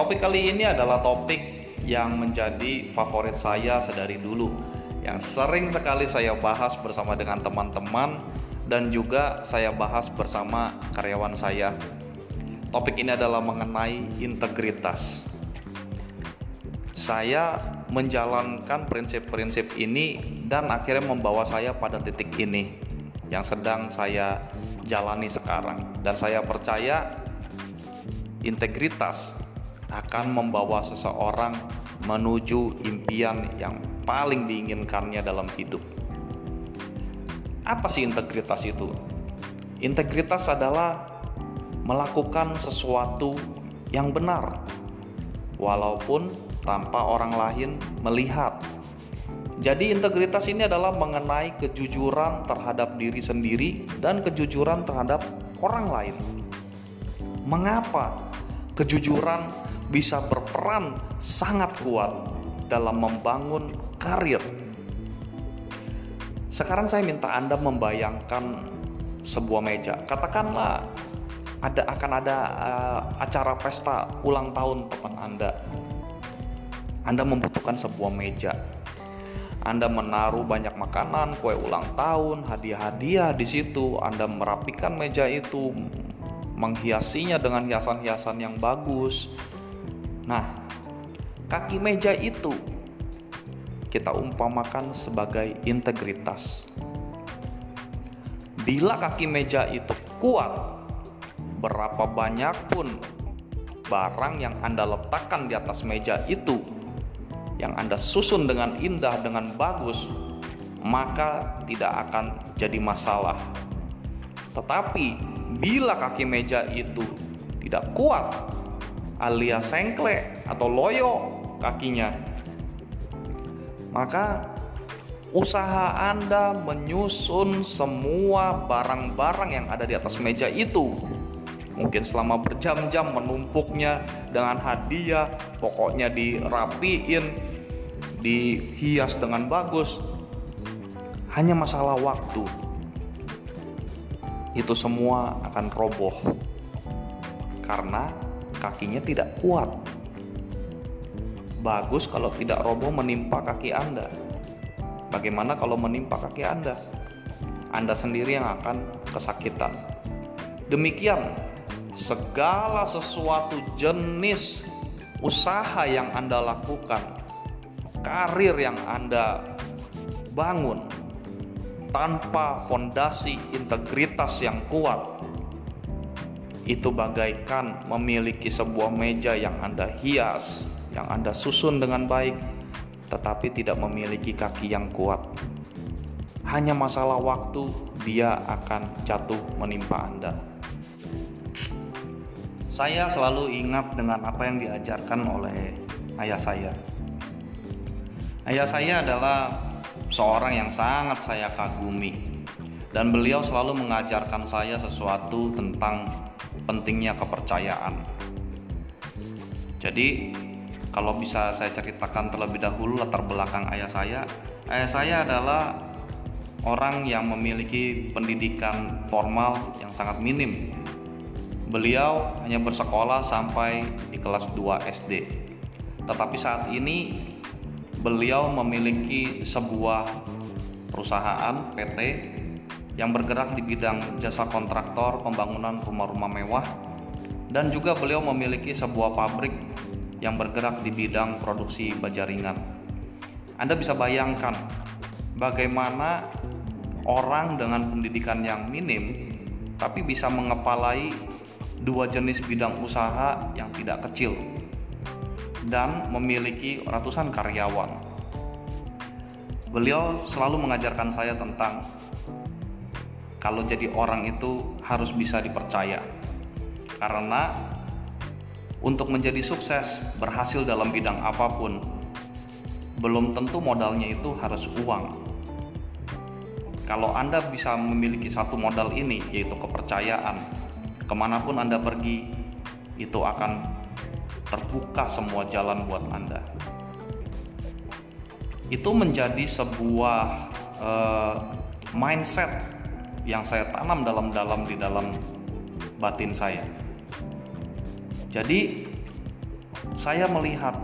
Topik kali ini adalah topik yang menjadi favorit saya sedari dulu, yang sering sekali saya bahas bersama dengan teman-teman dan juga saya bahas bersama karyawan saya. Topik ini adalah mengenai integritas. Saya menjalankan prinsip-prinsip ini dan akhirnya membawa saya pada titik ini yang sedang saya jalani sekarang dan saya percaya integritas akan membawa seseorang menuju impian yang paling diinginkannya dalam hidup. Apa sih integritas itu? Integritas adalah melakukan sesuatu yang benar, walaupun tanpa orang lain melihat. Jadi, integritas ini adalah mengenai kejujuran terhadap diri sendiri dan kejujuran terhadap orang lain. Mengapa kejujuran bisa berperan sangat kuat dalam membangun karir. Sekarang saya minta Anda membayangkan sebuah meja. Katakanlah ada akan ada uh, acara pesta ulang tahun teman Anda. Anda membutuhkan sebuah meja. Anda menaruh banyak makanan, kue ulang tahun, hadiah-hadiah di situ. Anda merapikan meja itu, menghiasinya dengan hiasan-hiasan yang bagus, Nah, kaki meja itu kita umpamakan sebagai integritas. Bila kaki meja itu kuat, berapa banyak pun barang yang Anda letakkan di atas meja itu yang Anda susun dengan indah, dengan bagus, maka tidak akan jadi masalah. Tetapi bila kaki meja itu tidak kuat, alias sengkle atau loyo kakinya. Maka usaha Anda menyusun semua barang-barang yang ada di atas meja itu mungkin selama berjam-jam menumpuknya dengan hadiah, pokoknya dirapiin, dihias dengan bagus. Hanya masalah waktu. Itu semua akan roboh. Karena kakinya tidak kuat. Bagus kalau tidak roboh menimpa kaki Anda. Bagaimana kalau menimpa kaki Anda? Anda sendiri yang akan kesakitan. Demikian, segala sesuatu jenis usaha yang Anda lakukan, karir yang Anda bangun tanpa fondasi integritas yang kuat, itu bagaikan memiliki sebuah meja yang Anda hias, yang Anda susun dengan baik, tetapi tidak memiliki kaki yang kuat. Hanya masalah waktu, dia akan jatuh menimpa Anda. Saya selalu ingat dengan apa yang diajarkan oleh ayah saya. Ayah saya adalah seorang yang sangat saya kagumi, dan beliau selalu mengajarkan saya sesuatu tentang pentingnya kepercayaan. Jadi, kalau bisa saya ceritakan terlebih dahulu latar belakang ayah saya, ayah saya adalah orang yang memiliki pendidikan formal yang sangat minim. Beliau hanya bersekolah sampai di kelas 2 SD. Tetapi saat ini beliau memiliki sebuah perusahaan PT yang bergerak di bidang jasa kontraktor pembangunan rumah-rumah mewah dan juga beliau memiliki sebuah pabrik yang bergerak di bidang produksi baja ringan. Anda bisa bayangkan bagaimana orang dengan pendidikan yang minim tapi bisa mengepalai dua jenis bidang usaha yang tidak kecil dan memiliki ratusan karyawan. Beliau selalu mengajarkan saya tentang kalau jadi orang itu harus bisa dipercaya. Karena untuk menjadi sukses, berhasil dalam bidang apa pun, belum tentu modalnya itu harus uang. Kalau Anda bisa memiliki satu modal ini, yaitu kepercayaan, ke mana pun Anda pergi, itu akan terbuka semua jalan buat Anda. Itu menjadi sebuah uh, mindset yang saya tanam dalam-dalam di dalam batin saya. Jadi saya melihat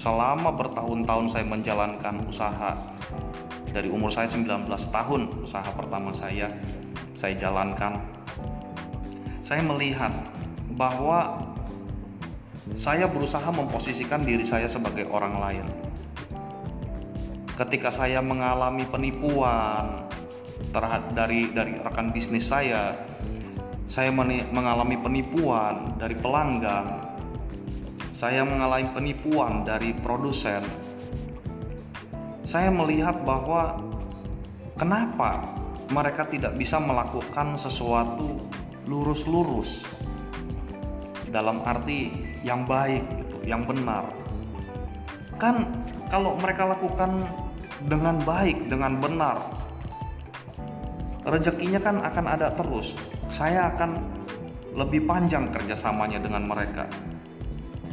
selama bertahun-tahun saya menjalankan usaha dari umur saya 19 tahun usaha pertama saya saya jalankan saya melihat bahwa saya berusaha memposisikan diri saya sebagai orang lain ketika saya mengalami penipuan terhadap dari dari rekan bisnis saya. Saya mengalami penipuan dari pelanggan. Saya mengalami penipuan dari produsen. Saya melihat bahwa kenapa mereka tidak bisa melakukan sesuatu lurus-lurus? Dalam arti yang baik gitu, yang benar. Kan kalau mereka lakukan dengan baik, dengan benar, rezekinya kan akan ada terus. Saya akan lebih panjang kerjasamanya dengan mereka.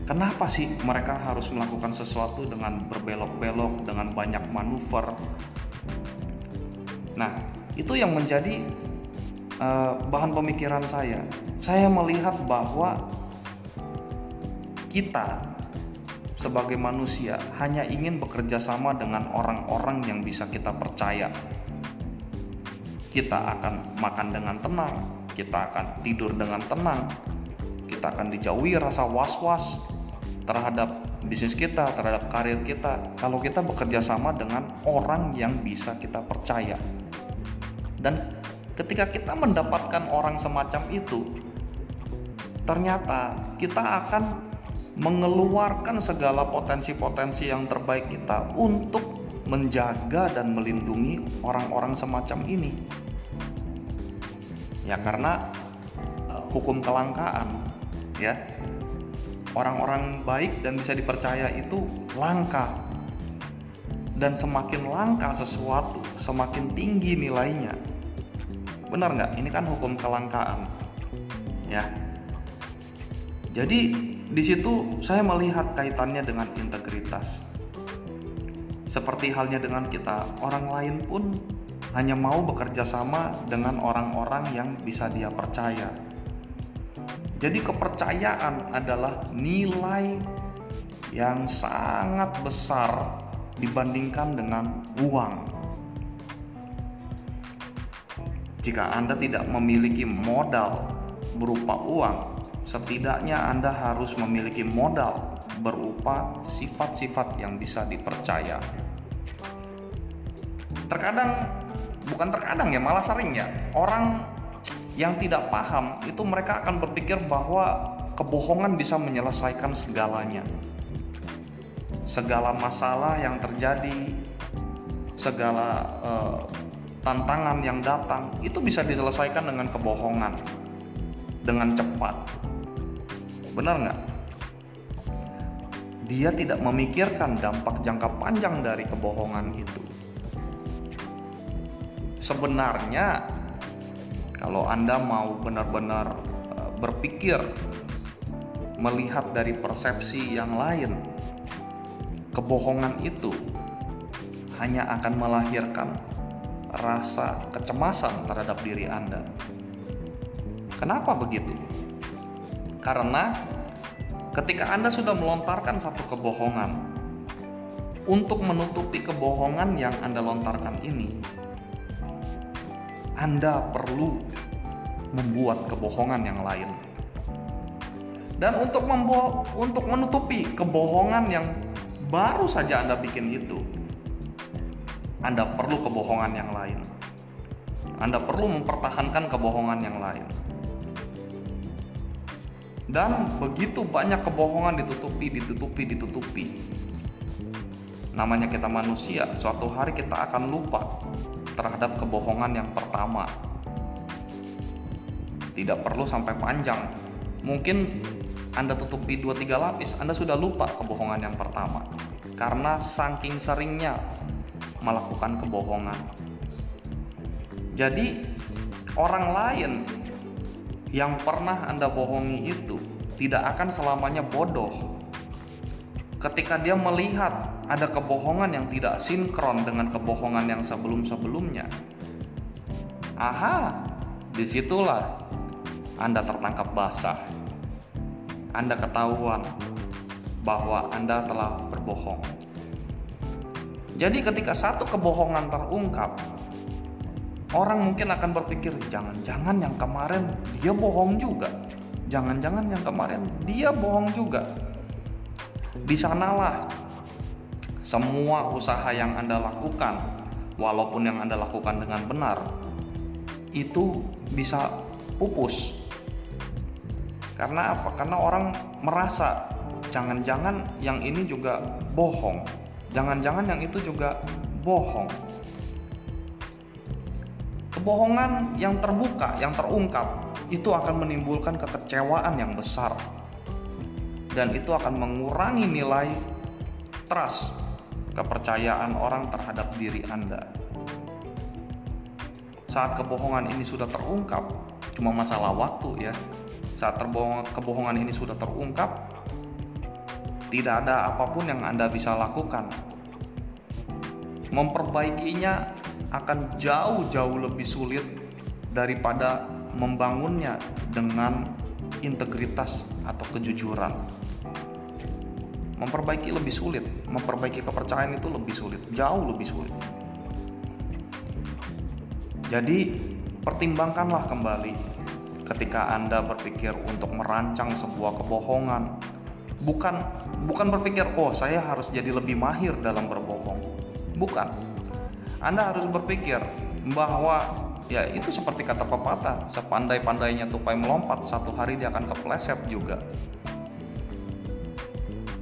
Kenapa sih mereka harus melakukan sesuatu dengan berbelok-belok, dengan banyak manuver? Nah, itu yang menjadi uh, bahan pemikiran saya. Saya melihat bahwa kita sebagai manusia hanya ingin bekerja sama dengan orang-orang yang bisa kita percaya. Kita akan makan dengan tenang, kita akan tidur dengan tenang, kita akan dijauhi rasa was-was, terhadap bisnis kita, terhadap karir kita, kalau kita bekerja sama dengan orang yang bisa kita percaya. Dan ketika kita mendapatkan orang semacam itu, ternyata kita akan mengeluarkan segala potensi-potensi yang terbaik kita untuk menjaga dan melindungi orang-orang semacam ini. Ya karena uh, hukum kelangkaan ya orang-orang baik dan bisa dipercaya itu langka. Dan semakin langka sesuatu semakin tinggi nilainya. Benar nggak? Ini kan hukum kelangkaan ya. Jadi di situ saya melihat kaitannya dengan integritas. Seperti halnya dengan kita orang lain pun hanya mau bekerja sama dengan orang-orang yang bisa dia percaya jadi kepercayaan adalah nilai yang sangat besar dibandingkan dengan uang. Jika Anda tidak memiliki modal berupa uang, setidaknya Anda harus memiliki modal berupa sifat-sifat yang bisa dipercaya. Terkadang, bukan terkadang ya, malah sering ya, orang yang tidak paham itu mereka akan berpikir bahwa kebohongan bisa menyelesaikan segalanya. Segala masalah yang terjadi, segala uh, tantangan yang datang itu bisa diselesaikan dengan kebohongan dengan cepat. Benar nggak? Dia tidak memikirkan dampak jangka panjang dari kebohongan itu. Sebenarnya kalau Anda mau benar-benar eh, berpikir melihat dari persepsi yang lain, kebohongan itu hanya akan melahirkan rasa kecemasan terhadap diri Anda. Kenapa begitu? Karena ketika Anda sudah melontarkan satu kebohongan, untuk menutupi kebohongan yang Anda lontarkan ini, anda perlu membuat kebohongan yang lain. Dan untuk untuk menutupi kebohongan yang baru saja Anda bikin itu, Anda perlu kebohongan yang lain. Anda perlu mempertahankan kebohongan yang lain. Dan begitu banyak kebohongan ditutupi, ditutupi, ditutupi. Namanya kita manusia, suatu hari kita akan lupa terhadap kebohongan yang pertama. Tidak perlu sampai panjang. Mungkin Anda tutupi 2-3 lapis, Anda sudah lupa kebohongan yang pertama. Karena saking seringnya melakukan kebohongan. Jadi, orang lain yang pernah Anda bohongi itu tidak akan selamanya bodoh ketika dia melihat ada kebohongan yang tidak sinkron dengan kebohongan yang sebelum-sebelumnya. Aha, di situlah Anda tertangkap basah. Anda ketahuan bahwa Anda telah berbohong. Jadi ketika satu kebohongan terungkap, orang mungkin akan berpikir jangan-jangan yang kemarin dia bohong juga. Jangan-jangan yang kemarin dia bohong juga. Di sanalah semua usaha yang Anda lakukan, walaupun yang Anda lakukan dengan benar, itu bisa pupus. Karena apa? Karena orang merasa jangan-jangan yang ini juga bohong Jangan-jangan yang itu juga bohong. Kebohongan yang terbuka, yang terungkap, itu akan menimbulkan kekecewaan yang besar. Dan itu akan mengurangi nilai trust, kepercayaan orang terhadap diri Anda. Saat kebohongan ini sudah terungkap, cuma masalah waktu ya. Saat kebohongan ini sudah terungkap, tidak ada apa pun yang Anda bisa lakukan memperbaikinya akan jauh-jauh lebih sulit daripada membangunnya dengan integritas atau kejujuran. Memperbaiki lebih sulit, memperbaiki kepercayaan itu lebih sulit, jauh lebih sulit. Jadi, pertimbangkanlah kembali ketika Anda berpikir untuk merancang sebuah kebohongan. Bukan bukan berpikir, "Oh, saya harus jadi lebih mahir dalam berbohong." Bukan. Anda harus berpikir bahwa ya itu seperti kata pepatah, sepandai-pandainya tupai melompat, satu hari dia akan kepleset juga.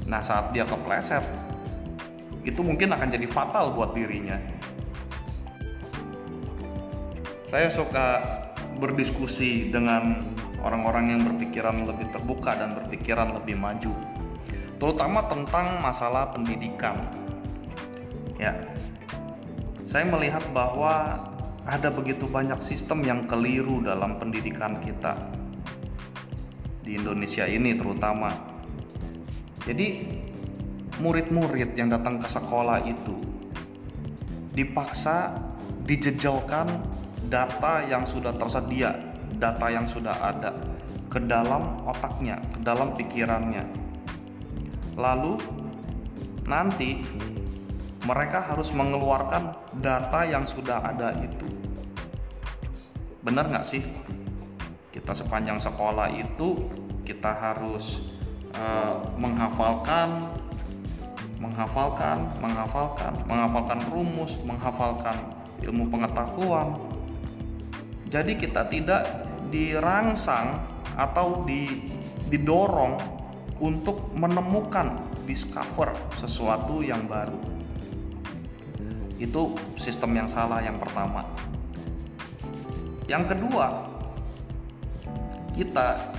Nah, saat dia kepleset, itu mungkin akan jadi fatal buat dirinya. Saya suka berdiskusi dengan orang-orang yang berpikiran lebih terbuka dan berpikiran lebih maju, terutama tentang masalah pendidikan Ya, saya melihat bahwa ada begitu banyak sistem yang keliru dalam pendidikan kita di Indonesia ini terutama. Jadi murid-murid yang datang ke sekolah itu dipaksa dijejelkan data yang sudah tersedia, data yang sudah ada ke dalam otaknya, ke dalam pikirannya. Lalu nanti mereka harus mengeluarkan data yang sudah ada itu. Benar nggak sih? Kita sepanjang sekolah itu kita harus uh, menghafalkan, menghafalkan, menghafalkan, menghafalkan rumus, menghafalkan ilmu pengetahuan. Jadi kita tidak dirangsang atau didorong untuk menemukan discover sesuatu yang baru itu sistem yang salah yang pertama. Yang kedua, kita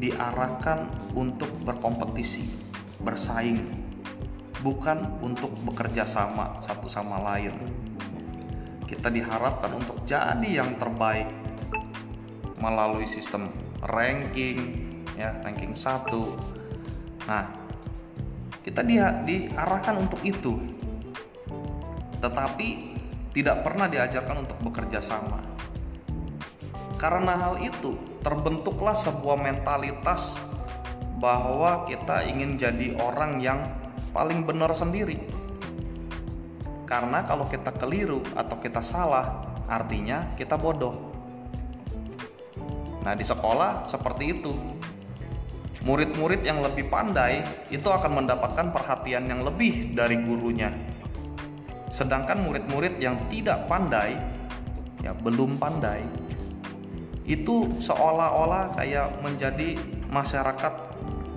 diarahkan untuk berkompetisi, bersaing, bukan untuk bekerja sama satu sama lain. Kita diharapkan untuk jadi yang terbaik melalui sistem ranking, ya ranking satu. Nah, kita dia diarahkan untuk itu tetapi tidak pernah diajarkan untuk bekerja sama. Karena hal itu, terbentuklah sebuah mentalitas bahwa kita ingin jadi orang yang paling benar sendiri. Karena kalau kita keliru atau kita salah, artinya kita bodoh. Nah, di sekolah seperti itu. Murid-murid yang lebih pandai itu akan mendapatkan perhatian yang lebih dari gurunya Sedangkan murid-murid yang tidak pandai, ya belum pandai, itu seolah-olah kayak menjadi masyarakat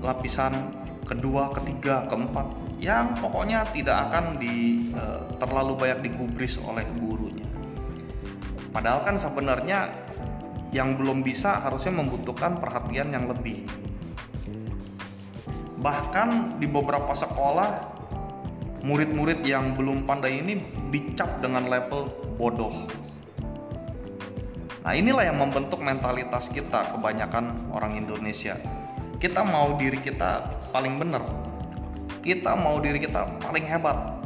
lapisan kedua, ketiga, keempat yang pokoknya tidak akan di e, terlalu banyak digubris oleh gurunya. Padahal kan sebenarnya yang belum bisa harusnya membutuhkan perhatian yang lebih. Bahkan di beberapa sekolah murid-murid yang belum pandai ini dicap dengan label bodoh. Nah, inilah yang membentuk mentalitas kita kebanyakan orang Indonesia. Kita mau diri kita paling benar. Kita mau diri kita paling hebat.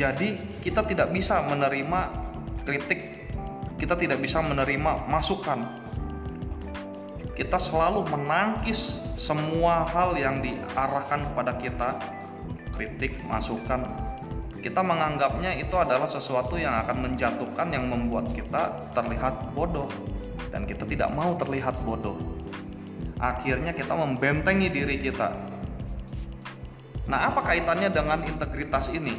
Jadi, kita tidak bisa menerima kritik. Kita tidak bisa menerima masukan. kita selalu menangkis semua hal yang diarahkan kepada kita, kritik, masukan. Kita menganggapnya itu adalah sesuatu yang akan menjatuhkan yang membuat kita terlihat bodoh dan kita tidak mau terlihat bodoh. Akhirnya kita membentengi diri kita. Nah, apa kaitannya dengan integritas ini?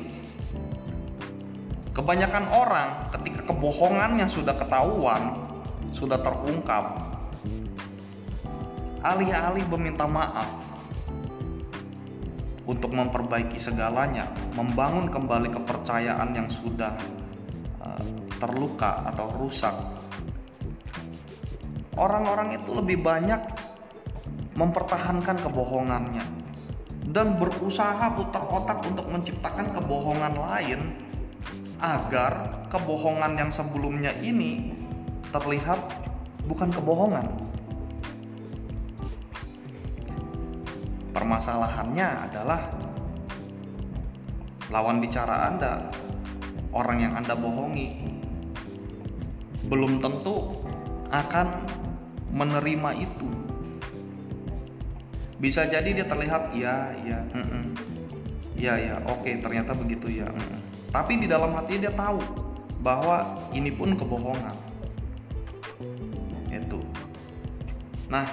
Kebanyakan orang ketika kebohongannya sudah ketahuan, sudah terungkap, alih-alih meminta maaf untuk memperbaiki segalanya, membangun kembali kepercayaan yang sudah uh, terluka atau rusak. Orang-orang itu lebih banyak mempertahankan kebohongannya dan berusaha putar otak untuk menciptakan kebohongan lain agar kebohongan yang sebelumnya ini terlihat bukan kebohongan Permasalahannya adalah lawan bicara Anda, orang yang Anda bohongi, belum tentu akan menerima itu. Bisa jadi dia terlihat iya, iya, mm -mm. iya, iya, oke, ternyata begitu ya. Mm -mm. Tapi di dalam hati dia tahu bahwa ini pun kebohongan. Itu. Nah,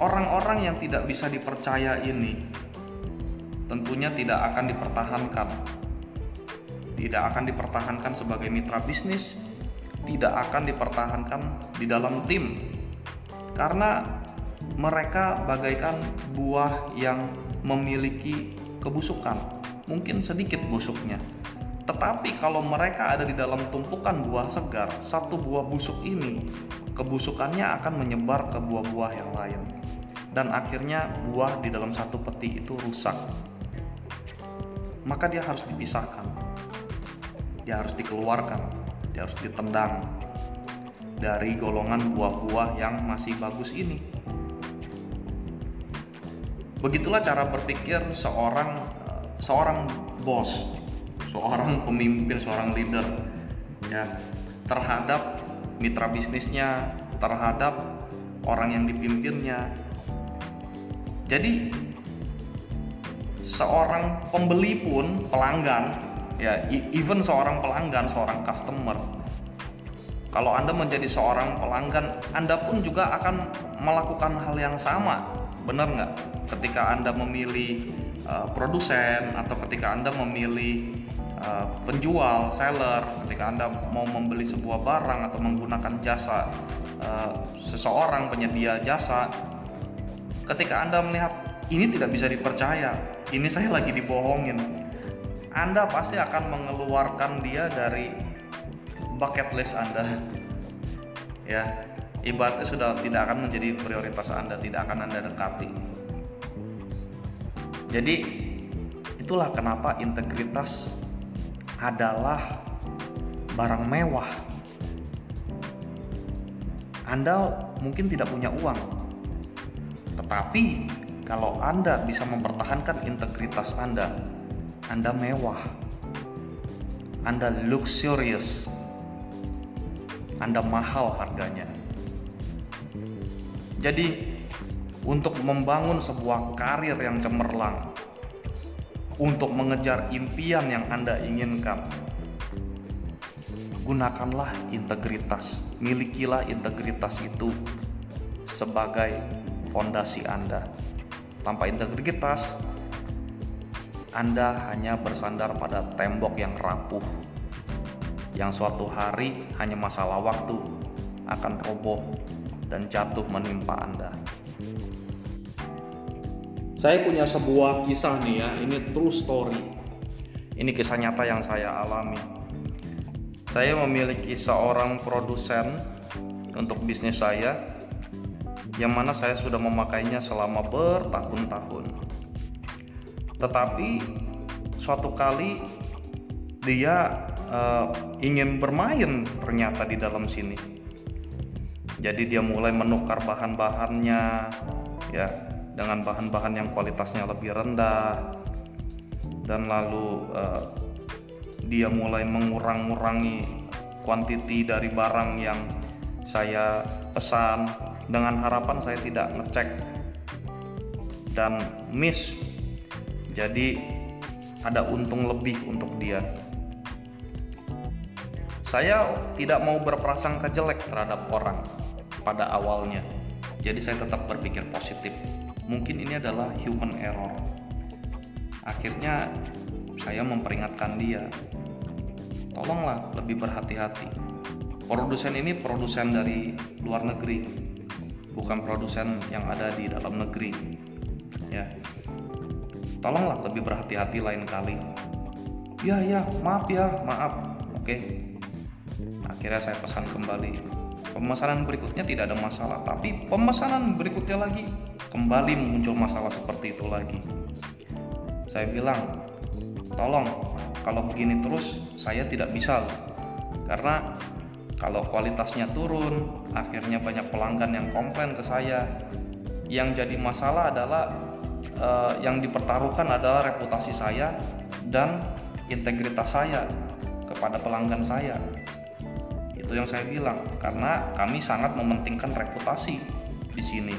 orang-orang yang tidak bisa dipercaya ini tentunya tidak akan dipertahankan. Tidak akan dipertahankan sebagai mitra bisnis, tidak akan dipertahankan di dalam tim. Karena mereka bagaikan buah yang memiliki kebusukan, mungkin sedikit busuknya. Tetapi kalau mereka ada di dalam tumpukan buah segar, satu buah busuk ini kebusukannya akan menyebar ke buah-buah yang lain. Dan akhirnya buah di dalam satu peti itu rusak. Maka dia harus dipisahkan. Dia harus dikeluarkan. Dia harus ditendang dari golongan buah-buah yang masih bagus ini. Begitulah cara berpikir seorang seorang bos seorang pemimpin seorang leader ya terhadap mitra bisnisnya, terhadap orang yang dipimpinnya. Jadi seorang pembeli pun pelanggan ya even seorang pelanggan, seorang customer kalau Anda menjadi seorang pelanggan, Anda pun juga akan melakukan hal yang sama. Benar nggak? Ketika Anda memilih uh, produsen atau ketika Anda memilih uh, penjual, seller, ketika Anda mau membeli sebuah barang atau menggunakan jasa uh, seseorang penyedia jasa, ketika Anda melihat ini tidak bisa dipercaya, ini saya lagi dibohongin, Anda pasti akan mengeluarkan dia dari bucket list Anda. Ya, ibaratnya sudah tidak akan menjadi prioritas Anda, tidak akan Anda dekati. Jadi itulah kenapa integritas adalah barang mewah. Anda mungkin tidak punya uang, tetapi kalau Anda bisa mempertahankan integritas Anda, Anda mewah, Anda luxurious, Anda mahal harganya. Jadi, untuk membangun sebuah karir yang cemerlang, untuk mengejar impian yang Anda inginkan. Gunakanlah integritas, milikilah integritas itu sebagai fondasi Anda. Tanpa integritas, Anda hanya bersandar pada tembok yang rapuh, yang suatu hari hanya masalah waktu akan roboh dan jatuh menimpa Anda. Saya punya sebuah kisah nih ya, ini true story. Ini kisah nyata yang saya alami. Saya memiliki seorang produsen untuk bisnis saya yang mana saya sudah memakainya selama bertahun-tahun. Tetapi suatu kali dia uh, ingin bermain ternyata di dalam sini. Jadi dia mulai menukar bahan-bahannya ya dengan bahan-bahan yang kualitasnya lebih rendah. Dan lalu uh, dia mulai mengurang-ngurangi kuantiti dari barang yang saya pesan. Dengan harapan saya tidak ngecek dan miss. Jadi ada untung lebih untuk dia. Saya tidak mau berprasangka jelek terhadap orang pada awalnya. Jadi saya tetap berpikir positif mungkin ini adalah human error. Akhirnya saya memperingatkan dia tolonglah lebih berhati-hati. Produsen ini produsen dari luar negeri bukan produsen yang ada di dalam negeri. Ya. Tolonglah lebih berhati-hati lain kali. Ya ya maaf ya maaf. Oke. Akhirnya saya pesan kembali pemesanan berikutnya tidak ada masalah tapi pemesanan berikutnya lagi. Kembali muncul masalah seperti itu lagi. Saya bilang tolong kalau begini terus saya tidak bisa. Karena kalau kualitasnya turun akhirnya banyak pelanggan yang komplain ke saya. Yang jadi masalah adalah uh, yang dipertaruhkan adalah reputasi saya dan integritas saya kepada pelanggan saya itu yang saya bilang karena kami sangat mementingkan reputasi di sini.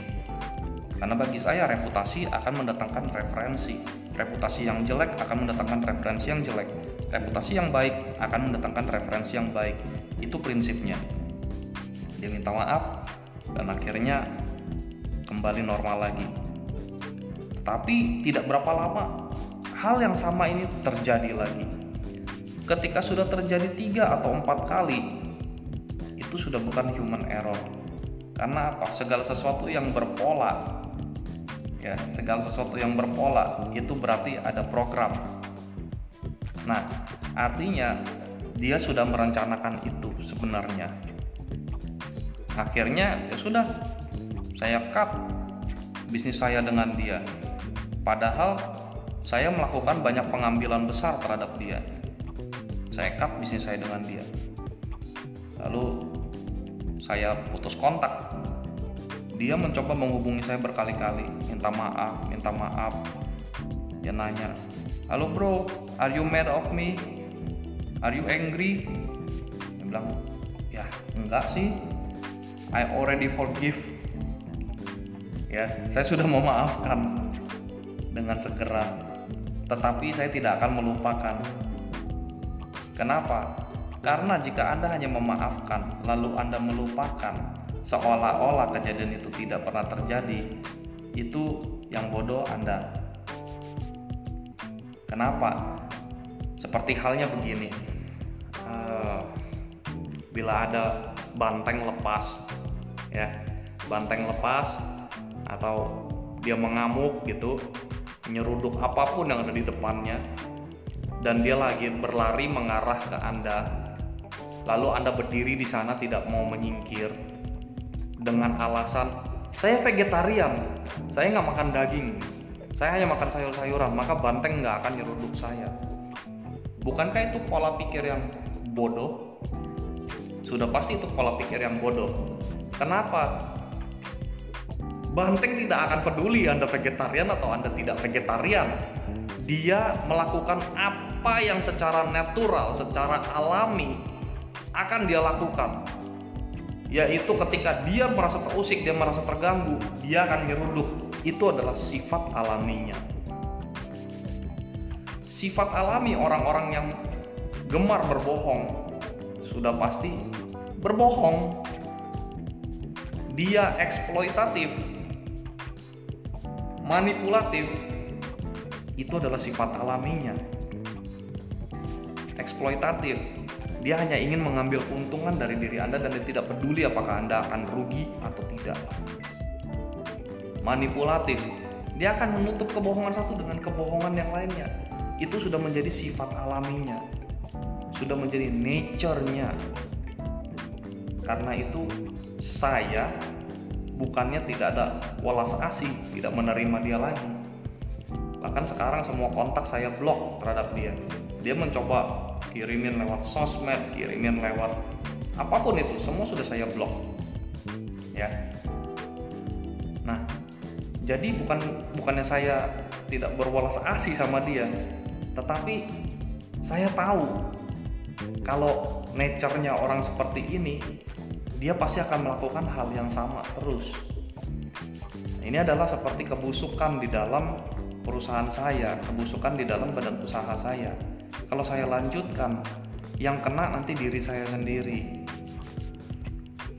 Karena bagi saya reputasi akan mendatangkan referensi. Reputasi yang jelek akan mendatangkan referensi yang jelek. Reputasi yang baik akan mendatangkan referensi yang baik. Itu prinsipnya. Dia minta maaf dan akhirnya kembali normal lagi. Tetapi tidak berapa lama hal yang sama ini terjadi lagi. Ketika sudah terjadi tiga atau empat kali itu sudah bukan human error. Karena apa? Segala sesuatu yang berpola ya segala sesuatu yang berpola itu berarti ada program. Nah artinya dia sudah merencanakan itu sebenarnya. Akhirnya ya sudah saya cut bisnis saya dengan dia. Padahal saya melakukan banyak pengambilan besar terhadap dia. Saya cut bisnis saya dengan dia. Lalu saya putus kontak. Dia mencoba menghubungi saya berkali-kali minta maaf minta maaf. Dia nanya halo bro are you mad of me? Are you angry? Dia bilang ya enggak sih. I already forgive. Ya saya sudah memaafkan dengan segera tetapi saya tidak akan melupakan. Kenapa karena jika anda hanya memaafkan lalu anda melupakan seolah-olah kejadian itu tidak pernah terjadi itu yang bodoh anda. Kenapa? Seperti halnya begini. Uh, bila ada banteng lepas ya banteng lepas atau dia mengamuk gitu nyeruduk apa pun yang ada di depannya dan dia lagi berlari mengarah ke anda lalu anda berdiri di sana tidak mau menyingkir dengan alasan saya vegetarian saya nggak makan daging saya hanya makan sayur-sayuran maka banteng nggak akan nyeruduk saya Bukankah itu pola pikir yang bodoh? Sudah pasti itu pola pikir yang bodoh. Kenapa? Banteng tidak akan peduli Anda vegetarian atau Anda tidak vegetarian. Dia melakukan apa yang secara natural, secara alami akan dia lakukan. Yaitu ketika dia merasa terusik, dia merasa terganggu, dia akan nyeruduk. Itu adalah sifat alaminya sifat alami orang-orang yang gemar berbohong sudah pasti berbohong dia eksploitatif manipulatif itu adalah sifat alaminya eksploitatif dia hanya ingin mengambil keuntungan dari diri Anda dan dia tidak peduli apakah Anda akan rugi atau tidak. Manipulatif. Dia akan menutup kebohongan satu dengan kebohongan yang lainnya. Itu sudah menjadi sifat alaminya. Sudah menjadi nature-nya. Karena itu saya bukannya tidak ada walas asih tidak menerima dia lagi. Bahkan sekarang semua kontak saya blok terhadap dia dia mencoba kirimin lewat sosmed kirimin lewat apa pun itu semua sudah saya blok ya nah jadi bukan bukannya saya tidak berwalas asih sama dia tetapi saya tahu kalau nature-nya orang seperti ini dia pasti akan melakukan hal yang sama terus. Ini adalah seperti kebusukan di dalam perusahaan saya, kebusukan di dalam badan usaha saya. Kalau saya lanjutkan, yang kena nanti diri saya sendiri.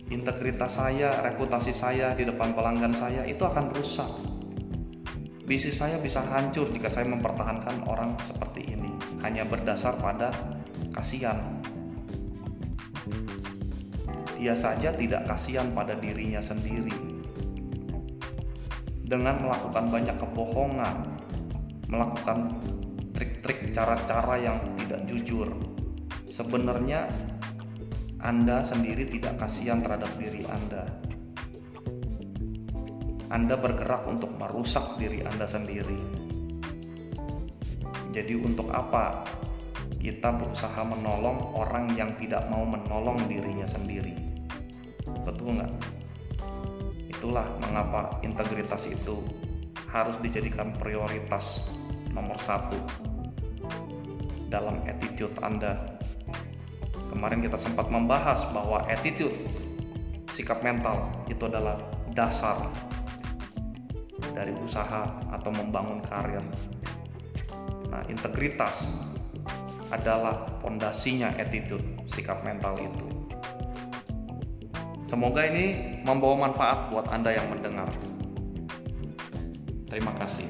Integritas saya, reputasi saya di depan pelanggan saya itu akan rusak. Bisnis saya bisa hancur jika saya mempertahankan orang seperti ini, hanya berdasar pada kasihan. Dia saja tidak kasihan pada dirinya sendiri. Dengan melakukan banyak kebohongan, melakukan trik-trik cara-cara yang tidak jujur, sebenarnya Anda sendiri tidak kasihan terhadap diri Anda. Anda bergerak untuk merusak diri Anda sendiri. Jadi, untuk apa kita berusaha menolong orang yang tidak mau menolong dirinya sendiri? Betul nggak? Itulah mengapa integritas itu harus dijadikan prioritas nomor satu dalam attitude Anda. Kemarin kita sempat membahas bahwa attitude, sikap mental itu adalah dasar dari usaha atau membangun karir. Nah, integritas adalah pondasinya attitude, sikap mental itu. Semoga ini membawa manfaat buat Anda yang mendengar. Terima kasih.